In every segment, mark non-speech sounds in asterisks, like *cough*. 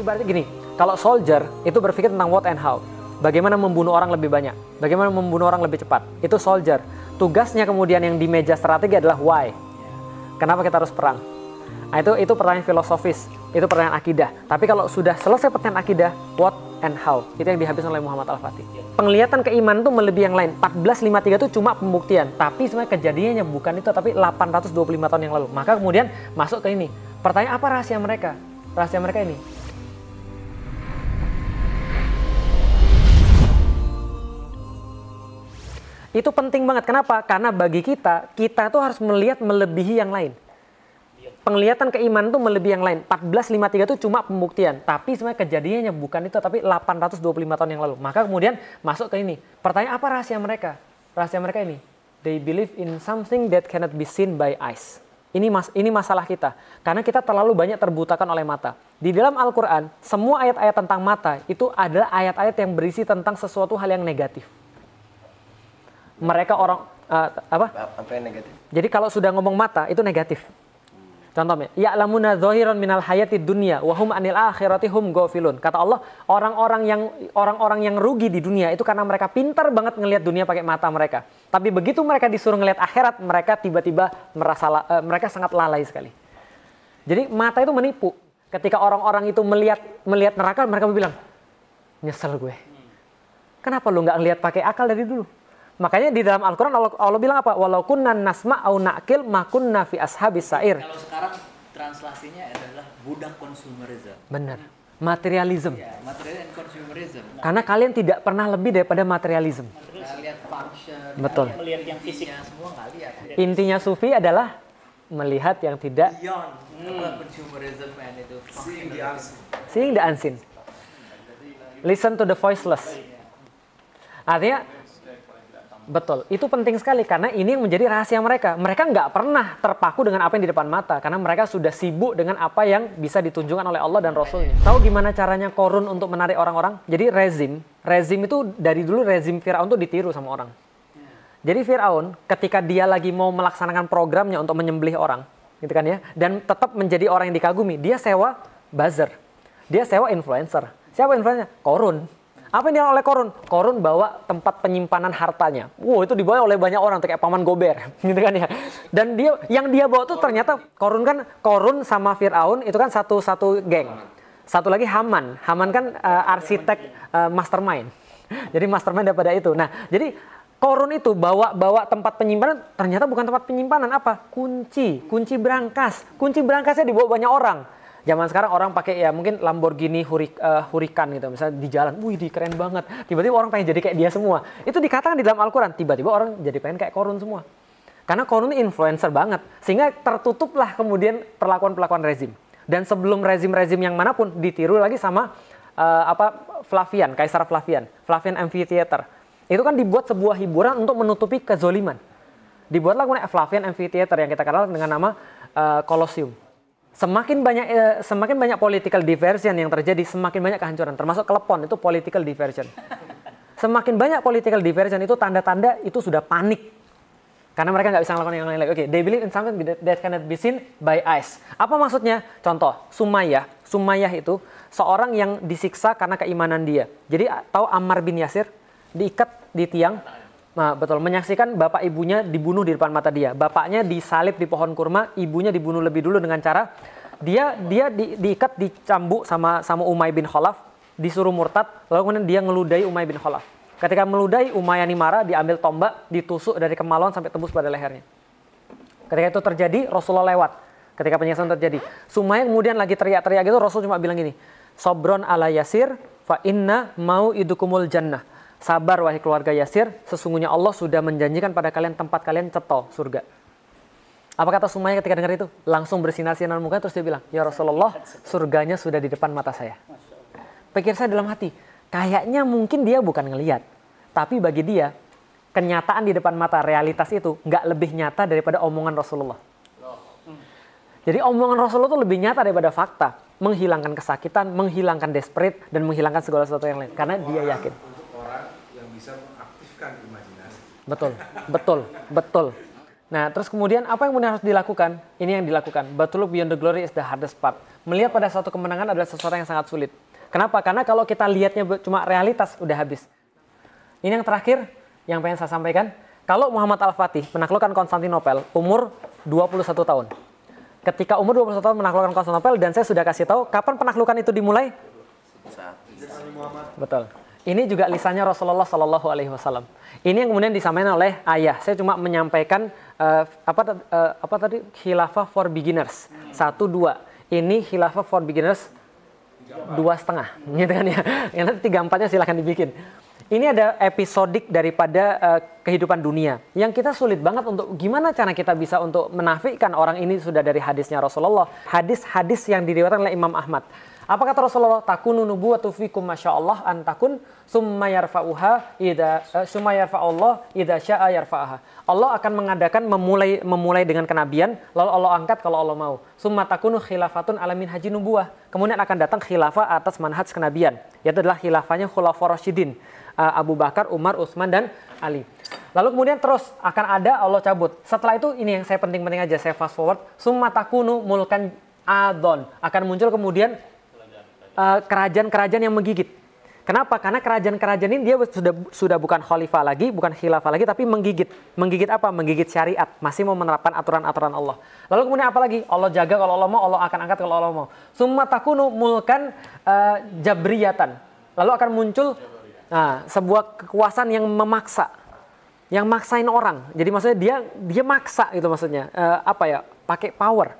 ibaratnya gini, kalau soldier itu berpikir tentang what and how. Bagaimana membunuh orang lebih banyak, bagaimana membunuh orang lebih cepat. Itu soldier. Tugasnya kemudian yang di meja strategi adalah why. Kenapa kita harus perang? Nah, itu itu pertanyaan filosofis, itu pertanyaan akidah. Tapi kalau sudah selesai pertanyaan akidah, what and how, itu yang dihabiskan oleh Muhammad Al-Fatih. Penglihatan keimanan itu melebihi yang lain. 1453 itu cuma pembuktian, tapi sebenarnya kejadiannya bukan itu, tapi 825 tahun yang lalu. Maka kemudian masuk ke ini. Pertanyaan apa rahasia mereka? Rahasia mereka ini. Itu penting banget. Kenapa? Karena bagi kita, kita tuh harus melihat melebihi yang lain. Penglihatan keimanan itu melebihi yang lain. 1453 itu cuma pembuktian. Tapi sebenarnya kejadiannya bukan itu, tapi 825 tahun yang lalu. Maka kemudian masuk ke ini. Pertanyaan apa rahasia mereka? Rahasia mereka ini. They believe in something that cannot be seen by eyes. Ini mas, ini masalah kita. Karena kita terlalu banyak terbutakan oleh mata. Di dalam Al-Quran, semua ayat-ayat tentang mata itu adalah ayat-ayat yang berisi tentang sesuatu hal yang negatif mereka orang uh, apa? Apa yang negatif? Jadi kalau sudah ngomong mata itu negatif. Contohnya, ya'lamuna zahiran minal hayati dunia wa hum anil akhirati hum ghafilun. Kata Allah, orang-orang yang orang-orang yang rugi di dunia itu karena mereka pintar banget ngelihat dunia pakai mata mereka. Tapi begitu mereka disuruh ngelihat akhirat, mereka tiba-tiba merasa uh, mereka sangat lalai sekali. Jadi mata itu menipu. Ketika orang-orang itu melihat melihat neraka, mereka bilang, "Nyesel gue." Kenapa lu nggak ngelihat pakai akal dari dulu? Makanya di dalam Al-Quran Allah, Allah bilang apa? Walau kunna nasma au na'kil makun nafi ashabis sair. Kalau sekarang translasinya adalah budak konsumerisme. Benar. Materialism. Ya, material and consumerism. Nah, Karena kalian tidak pernah lebih daripada materialism. lihat function, Betul. melihat yang fisiknya semua nggak lihat. Intinya sufi adalah melihat yang tidak Beyond apa consumerism and itu functionalism. seeing the unseen. Listen to the voiceless. Artinya Betul, itu penting sekali karena ini yang menjadi rahasia mereka. Mereka nggak pernah terpaku dengan apa yang di depan mata karena mereka sudah sibuk dengan apa yang bisa ditunjukkan oleh Allah dan Rasulnya. Tahu gimana caranya korun untuk menarik orang-orang? Jadi rezim, rezim itu dari dulu rezim Fir'aun tuh ditiru sama orang. Jadi Fir'aun ketika dia lagi mau melaksanakan programnya untuk menyembelih orang, gitu kan ya, dan tetap menjadi orang yang dikagumi, dia sewa buzzer, dia sewa influencer. Siapa influencer? Korun. Apa yang dilakukan oleh Korun? Korun bawa tempat penyimpanan hartanya. Wow, itu dibawa oleh banyak orang, kayak paman Gober, *laughs* gitu kan ya. Dan dia yang dia bawa tuh ternyata Korun kan Korun sama Firaun itu kan satu satu geng. Satu lagi Haman. Haman kan uh, arsitek uh, mastermind. *laughs* Jadi mastermind daripada itu. Nah, jadi Korun itu bawa bawa tempat penyimpanan ternyata bukan tempat penyimpanan apa? Kunci, kunci berangkas. Kunci berangkasnya dibawa banyak orang. Zaman sekarang orang pakai ya mungkin Lamborghini Hurik, uh, Huracan gitu, misalnya di jalan, wih di keren banget. Tiba-tiba orang pengen jadi kayak dia semua. Itu dikatakan di dalam Al-Quran, tiba-tiba orang jadi pengen kayak Korun semua. Karena Korun influencer banget, sehingga tertutuplah kemudian perlakuan-perlakuan rezim. Dan sebelum rezim-rezim yang mana pun ditiru lagi sama uh, apa Flavian, Kaisar Flavian, Flavian Amphitheater. Itu kan dibuat sebuah hiburan untuk menutupi kezoliman. Dibuatlah kemudian Flavian Amphitheater yang kita kenal dengan nama uh, Colosseum semakin banyak eh, semakin banyak political diversion yang terjadi, semakin banyak kehancuran. Termasuk klepon itu political diversion. Semakin banyak political diversion itu tanda-tanda itu sudah panik. Karena mereka nggak bisa melakukan yang lain lagi. Oke, okay, they believe in something that cannot be seen by eyes. Apa maksudnya? Contoh, Sumayyah. Sumayyah itu seorang yang disiksa karena keimanan dia. Jadi tahu Ammar bin Yasir diikat di tiang Nah, betul. Menyaksikan bapak ibunya dibunuh di depan mata dia. Bapaknya disalib di pohon kurma, ibunya dibunuh lebih dulu dengan cara dia dia di, diikat dicambuk sama sama Umay bin Khalaf, disuruh murtad, lalu kemudian dia ngeludahi Umay bin Khalaf. Ketika meludahi Umayyani marah, diambil tombak, ditusuk dari kemaluan sampai tembus pada lehernya. Ketika itu terjadi, Rasulullah lewat. Ketika penyiksaan terjadi, Sumayyah kemudian lagi teriak-teriak gitu, Rasul cuma bilang gini, Sobron ala Yasir, fa inna mau idukumul jannah Sabar wahai keluarga Yasir, sesungguhnya Allah sudah menjanjikan pada kalian tempat kalian ceto surga. Apa kata Sumayyah ketika dengar itu? Langsung bersinar-sinar muka terus dia bilang, "Ya Rasulullah, surganya sudah di depan mata saya." Pikir saya dalam hati, kayaknya mungkin dia bukan ngeliat, tapi bagi dia kenyataan di depan mata realitas itu nggak lebih nyata daripada omongan Rasulullah. Jadi omongan Rasulullah itu lebih nyata daripada fakta, menghilangkan kesakitan, menghilangkan desperate, dan menghilangkan segala sesuatu yang lain. Karena dia yakin. Betul, betul, betul. Nah, terus kemudian apa yang kemudian harus dilakukan? Ini yang dilakukan. But to look beyond the glory is the hardest part. Melihat pada suatu kemenangan adalah sesuatu yang sangat sulit. Kenapa? Karena kalau kita lihatnya cuma realitas, udah habis. Ini yang terakhir yang pengen saya sampaikan. Kalau Muhammad Al-Fatih menaklukkan Konstantinopel umur 21 tahun. Ketika umur 21 tahun menaklukkan Konstantinopel dan saya sudah kasih tahu kapan penaklukan itu dimulai? Betul. Ini juga lisannya Rasulullah Shallallahu Alaihi Wasallam. Ini yang kemudian disampaikan oleh ayah. Saya cuma menyampaikan eh, apa eh, apa tadi khilafah for beginners satu dua. Ini khilafah for beginners dua setengah, *laughs* gitu kan ya. Yang nanti tiga empatnya silahkan dibikin. Ini ada episodik daripada eh, kehidupan dunia yang kita sulit banget untuk gimana cara kita bisa untuk menafikan orang ini sudah dari hadisnya Rasulullah. Hadis-hadis yang diriwayatkan oleh Imam Ahmad. Apa kata Rasulullah? Takunu nubuwatu fikum masyaallah an takun summa yarfa'uha idza eh, summa yarfa'ullah idza syaa yarfa'aha. Allah akan mengadakan memulai memulai dengan kenabian lalu Allah angkat kalau Allah mau. Summa takunu khilafatun alamin haji nubuwah. Kemudian akan datang khilafah atas manhaj kenabian. Yaitu adalah khilafahnya khulafaur rasyidin. Eh, Abu Bakar, Umar, Utsman dan Ali. Lalu kemudian terus akan ada Allah cabut. Setelah itu ini yang saya penting-penting aja saya fast forward. Summa takunu mulkan adon. Akan muncul kemudian kerajaan-kerajaan yang menggigit. Kenapa? Karena kerajaan-kerajaan ini dia sudah sudah bukan khalifah lagi, bukan khilafah lagi, tapi menggigit. Menggigit apa? Menggigit syariat. Masih mau menerapkan aturan-aturan Allah. Lalu kemudian apa lagi? Allah jaga kalau Allah mau, Allah akan angkat kalau Allah mau. Summa takunu mulkan eh, jabriyatan. Lalu akan muncul nah, sebuah kekuasaan yang memaksa yang maksain orang. Jadi maksudnya dia dia maksa gitu maksudnya. Eh, apa ya? Pakai power.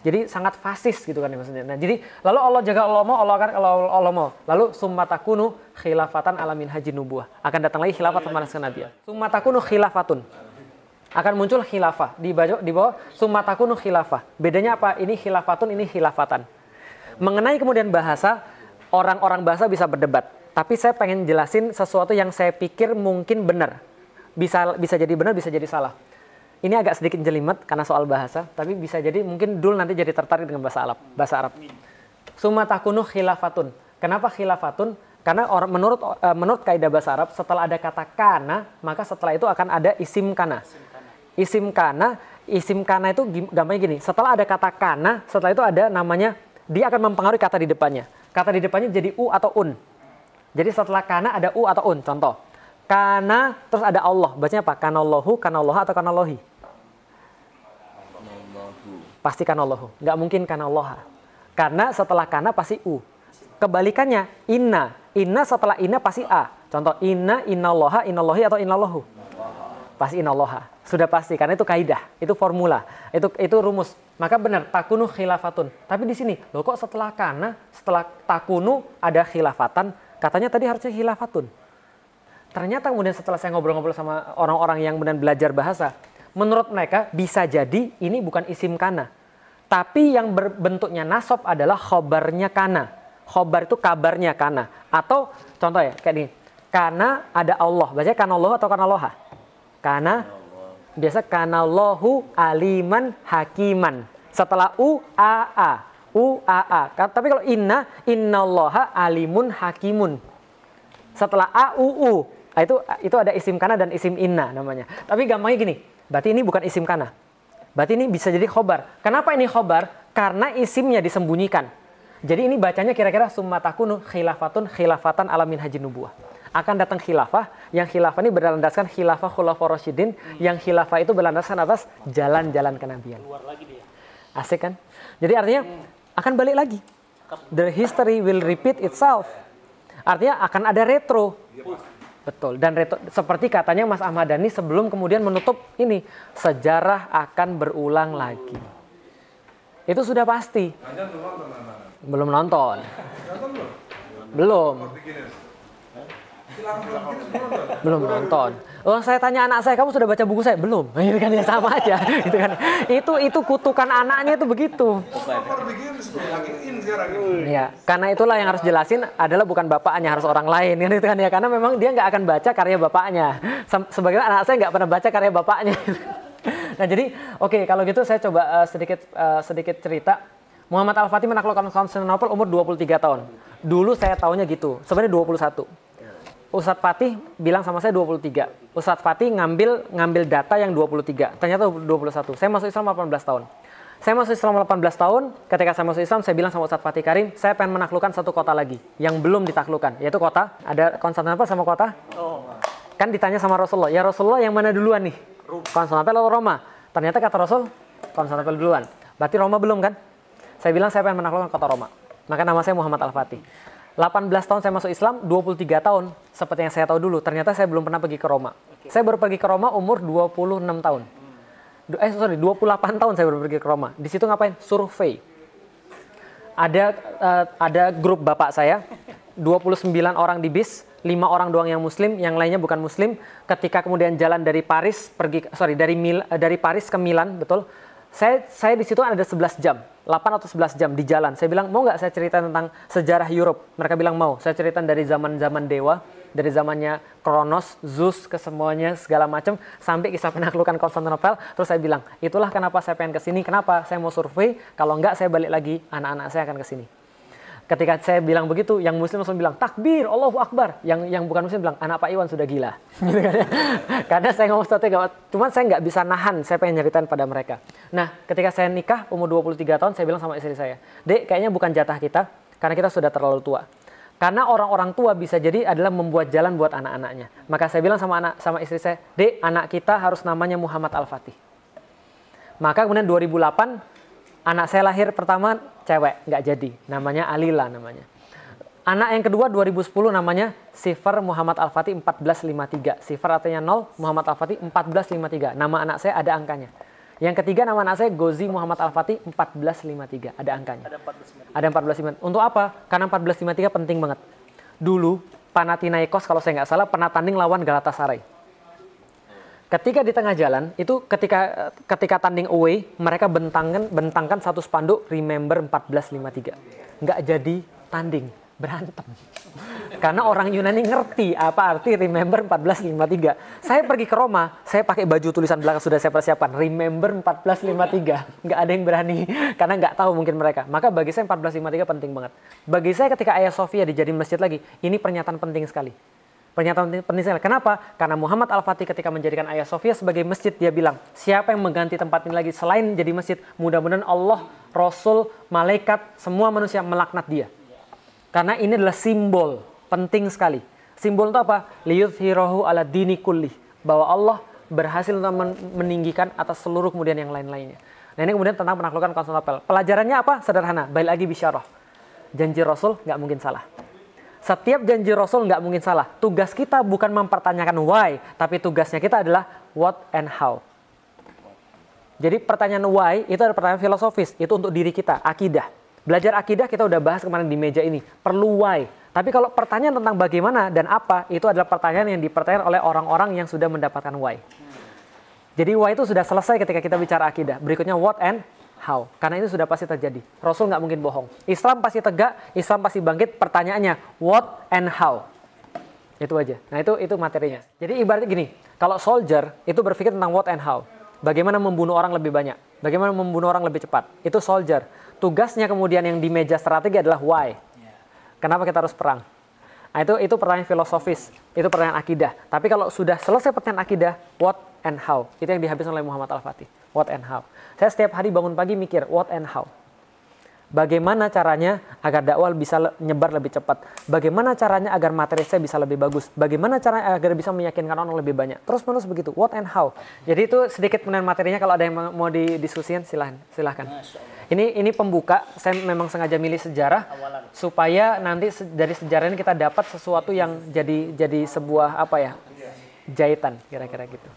Jadi sangat fasis gitu kan ya maksudnya. Nah, jadi lalu Allah jaga Allah mau, Allah akan Allah mau. Lalu summa takunu khilafatan alamin haji nubuah. Akan datang lagi khilafat manas kenabian. Summa takunu khilafatun. Akan muncul khilafah di bawah di bawah summa takunu khilafah. Bedanya apa? Ini khilafatun, ini khilafatan. Mengenai kemudian bahasa, orang-orang bahasa bisa berdebat. Tapi saya pengen jelasin sesuatu yang saya pikir mungkin benar. Bisa bisa jadi benar, bisa jadi salah. Ini agak sedikit jelimet karena soal bahasa, tapi bisa jadi mungkin dul nanti jadi tertarik dengan bahasa Arab. Bahasa Arab. Summa takunu khilafatun. Kenapa khilafatun? Karena orang menurut eh, menurut kaidah bahasa Arab setelah ada kata kana, maka setelah itu akan ada isim kana. Isim kana, isim kana itu gampangnya gini, setelah ada kata kana, setelah itu ada namanya dia akan mempengaruhi kata di depannya. Kata di depannya jadi u atau un. Jadi setelah kana ada u atau un. Contoh, kana terus ada Allah. Bacanya apa? Kanallahu, kanalloha atau kanallohi? Pasti kanallahu. Nggak mungkin kanalloha. Karena setelah kana pasti u. Kebalikannya inna. Inna setelah inna pasti a. Contoh inna, innalloha, innallohi atau innallahu. Pasti innalloha. Sudah pasti karena itu kaidah, itu formula, itu itu rumus. Maka benar takunu khilafatun. Tapi di sini, loh kok setelah kana, setelah takunu ada khilafatan, katanya tadi harusnya khilafatun. Ternyata kemudian setelah saya ngobrol-ngobrol sama orang-orang yang kemudian belajar bahasa, menurut mereka bisa jadi ini bukan isim kana. Tapi yang berbentuknya nasab adalah khobarnya kana. Khobar itu kabarnya kana. Atau contoh ya, kayak ini. Kana ada Allah. Bacanya kana Allah atau kana loha? Kana biasa kana Allahu aliman hakiman. Setelah u a a. U a a. Tapi kalau inna innallaha alimun hakimun. Setelah a u u. Nah, itu itu ada isim kana dan isim inna namanya. Tapi gampangnya gini, berarti ini bukan isim kana. Berarti ini bisa jadi khobar. Kenapa ini khobar? Karena isimnya disembunyikan. Jadi ini bacanya kira-kira summa takunu khilafatun khilafatan alamin haji nubuah. Akan datang khilafah, yang khilafah ini berlandaskan khilafah khulafaur rasyidin, yang khilafah itu berlandaskan atas jalan-jalan kenabian. Keluar lagi dia. Asik kan? Jadi artinya akan balik lagi. The history will repeat itself. Artinya akan ada retro. Betul. Dan retro, seperti katanya Mas Ahmad Dhani sebelum kemudian menutup ini, sejarah akan berulang lagi. Itu sudah pasti. Belum nonton? Belum nonton. Nonton belum? Belum. For beginners. Silakan for beginners belum nonton? Oh, saya tanya anak saya, kamu sudah baca buku saya? Belum. *laughs* Itu kan ya sama aja. *laughs* Itu kan. Itu itu kutukan anaknya itu begitu. Oh, for beginners bro, lagi in sekarang ini. Ya, karena itulah yang harus jelasin adalah bukan bapaknya, harus orang lain kan itu kan ya. Karena memang dia nggak akan baca karya bapaknya. Sebagaimana anak saya nggak pernah baca karya bapaknya. *laughs* nah jadi, oke kalau gitu saya coba eh, sedikit eh, sedikit cerita. Muhammad Al-Fatih menaklukkan Konstantinopel umur 23 tahun. Dulu saya taunya gitu, sebenarnya 21. Ustadz Fatih bilang sama saya 23. Ustadz Fatih ngambil ngambil data yang 23. Ternyata 21. Saya masuk Islam 18 tahun. Saya masuk Islam 18 tahun, ketika saya masuk Islam, saya bilang sama Ustadz Fatih Karim, saya pengen menaklukkan satu kota lagi, yang belum ditaklukkan, yaitu kota, ada Konstantinopel sama kota? Oh. Kan ditanya sama Rasulullah, ya Rasulullah yang mana duluan nih? Konstantinopel atau Roma? Ternyata kata Rasul, Konstantinopel duluan. Berarti Roma belum kan? Saya bilang saya pengen menaklukkan kota Roma. Maka nama saya Muhammad Al-Fatih. 18 tahun saya masuk Islam, 23 tahun seperti yang saya tahu dulu. Ternyata saya belum pernah pergi ke Roma. Saya baru pergi ke Roma umur 26 tahun. Du- Eh sorry, 28 tahun saya baru pergi ke Roma. Di situ ngapain? Survei. Ada eh, ada grup bapak saya, 29 orang di bis, 5 orang doang yang muslim, yang lainnya bukan muslim. Ketika kemudian jalan dari Paris pergi sorry dari Mil, eh, dari Paris ke Milan, betul. Saya saya di situ ada 11 jam, 8 atau 11 jam di jalan. Saya bilang, "Mau nggak saya cerita tentang sejarah Europe?" Mereka bilang, "Mau." Saya cerita dari zaman-zaman dewa, dari zamannya Kronos, Zeus, ke semuanya segala macam sampai kisah penaklukan Konstantinopel. Terus saya bilang, itulah kenapa saya pengen ke sini. Kenapa? Saya mau survei. Kalau enggak saya balik lagi, anak-anak saya akan ke sini. Ketika saya bilang begitu, yang muslim langsung bilang takbir, Allahu Akbar. Yang yang bukan muslim bilang anak Pak Iwan sudah gila. *laughs* Gitu kan ya. Karena saya ngomong strategi, cuman saya nggak bisa nahan, saya pengen nyeritain pada mereka. Nah, ketika saya nikah umur 23 tahun, saya bilang sama istri saya, Dek, kayaknya bukan jatah kita, karena kita sudah terlalu tua. Karena orang-orang tua bisa jadi adalah membuat jalan buat anak-anaknya. Maka saya bilang sama anak sama istri saya, Dek, anak kita harus namanya Muhammad Al-Fatih. Maka kemudian 2008 anak saya lahir pertama cewek, nggak jadi. Namanya Alila namanya. Anak yang kedua 2010 namanya Sifar Muhammad Al-Fatih 1453. Sifar artinya 0, Muhammad Al-Fatih 1453. Nama anak saya ada angkanya. Yang ketiga nama anak saya Gozi Muhammad Al-Fatih 1453. Ada angkanya. Ada 14 Ada 1453. Untuk apa? Karena 1453 penting banget. Dulu Panathinaikos kalau saya nggak salah pernah tanding lawan Galatasaray. Ketika di tengah jalan itu ketika ketika tanding away mereka bentangkan bentangkan satu spanduk remember 1453. Nggak jadi tanding, berantem. Karena orang Yunani ngerti apa arti remember 1453. Saya pergi ke Roma, saya pakai baju tulisan belakang sudah saya persiapkan remember 1453. Nggak ada yang berani karena nggak tahu mungkin mereka. Maka bagi saya 1453 penting banget. Bagi saya ketika Ayah Sofia dijadiin masjid lagi, ini pernyataan penting sekali. Pernyataan penting- sekali. Kenapa? Karena Muhammad Al-Fatih ketika menjadikan Ayah Sofia sebagai masjid, dia bilang, siapa yang mengganti tempat ini lagi selain jadi masjid, mudah-mudahan Allah, Rasul, Malaikat, semua manusia melaknat dia. Karena ini adalah simbol, penting sekali. Simbol itu apa? Liyudhirahu ala dini kulli. Bahwa Allah berhasil untuk men- meninggikan atas seluruh kemudian yang lain-lainnya. Nah ini kemudian tentang penaklukan Konstantinopel. Pelajarannya apa? Sederhana. Balik lagi bisyarah. Janji Rasul nggak mungkin salah. Setiap janji Rasul nggak mungkin salah. Tugas kita bukan mempertanyakan why, tapi tugasnya kita adalah what and how. Jadi pertanyaan why itu adalah pertanyaan filosofis, itu untuk diri kita, akidah. Belajar akidah kita udah bahas kemarin di meja ini, perlu why. Tapi kalau pertanyaan tentang bagaimana dan apa, itu adalah pertanyaan yang dipertanyakan oleh orang-orang yang sudah mendapatkan why. Jadi why itu sudah selesai ketika kita bicara akidah. Berikutnya what and how. Karena itu sudah pasti terjadi. Rasul nggak mungkin bohong. Islam pasti tegak, Islam pasti bangkit. Pertanyaannya what and how. Itu aja. Nah itu itu materinya. Jadi ibaratnya gini, kalau soldier itu berpikir tentang what and how. Bagaimana membunuh orang lebih banyak. Bagaimana membunuh orang lebih cepat. Itu soldier. Tugasnya kemudian yang di meja strategi adalah why. Kenapa kita harus perang? Nah, itu itu pertanyaan filosofis, itu pertanyaan akidah. Tapi kalau sudah selesai pertanyaan akidah, what and how? Itu yang dihabiskan oleh Muhammad Al-Fatih. What and how? Saya setiap hari bangun pagi mikir what and how. Bagaimana caranya agar dakwah bisa nyebar lebih cepat? Bagaimana caranya agar materi saya bisa lebih bagus? Bagaimana caranya agar bisa meyakinkan orang lebih banyak? Terus menerus begitu. What and how? Jadi itu sedikit kemudian materinya. Kalau ada yang mau- didiskusikan, silahkan. Silahkan. Ini ini pembuka. Saya memang sengaja milih sejarah supaya nanti dari sejarah ini kita dapat sesuatu yang jadi jadi sebuah apa ya jahitan kira-kira gitu.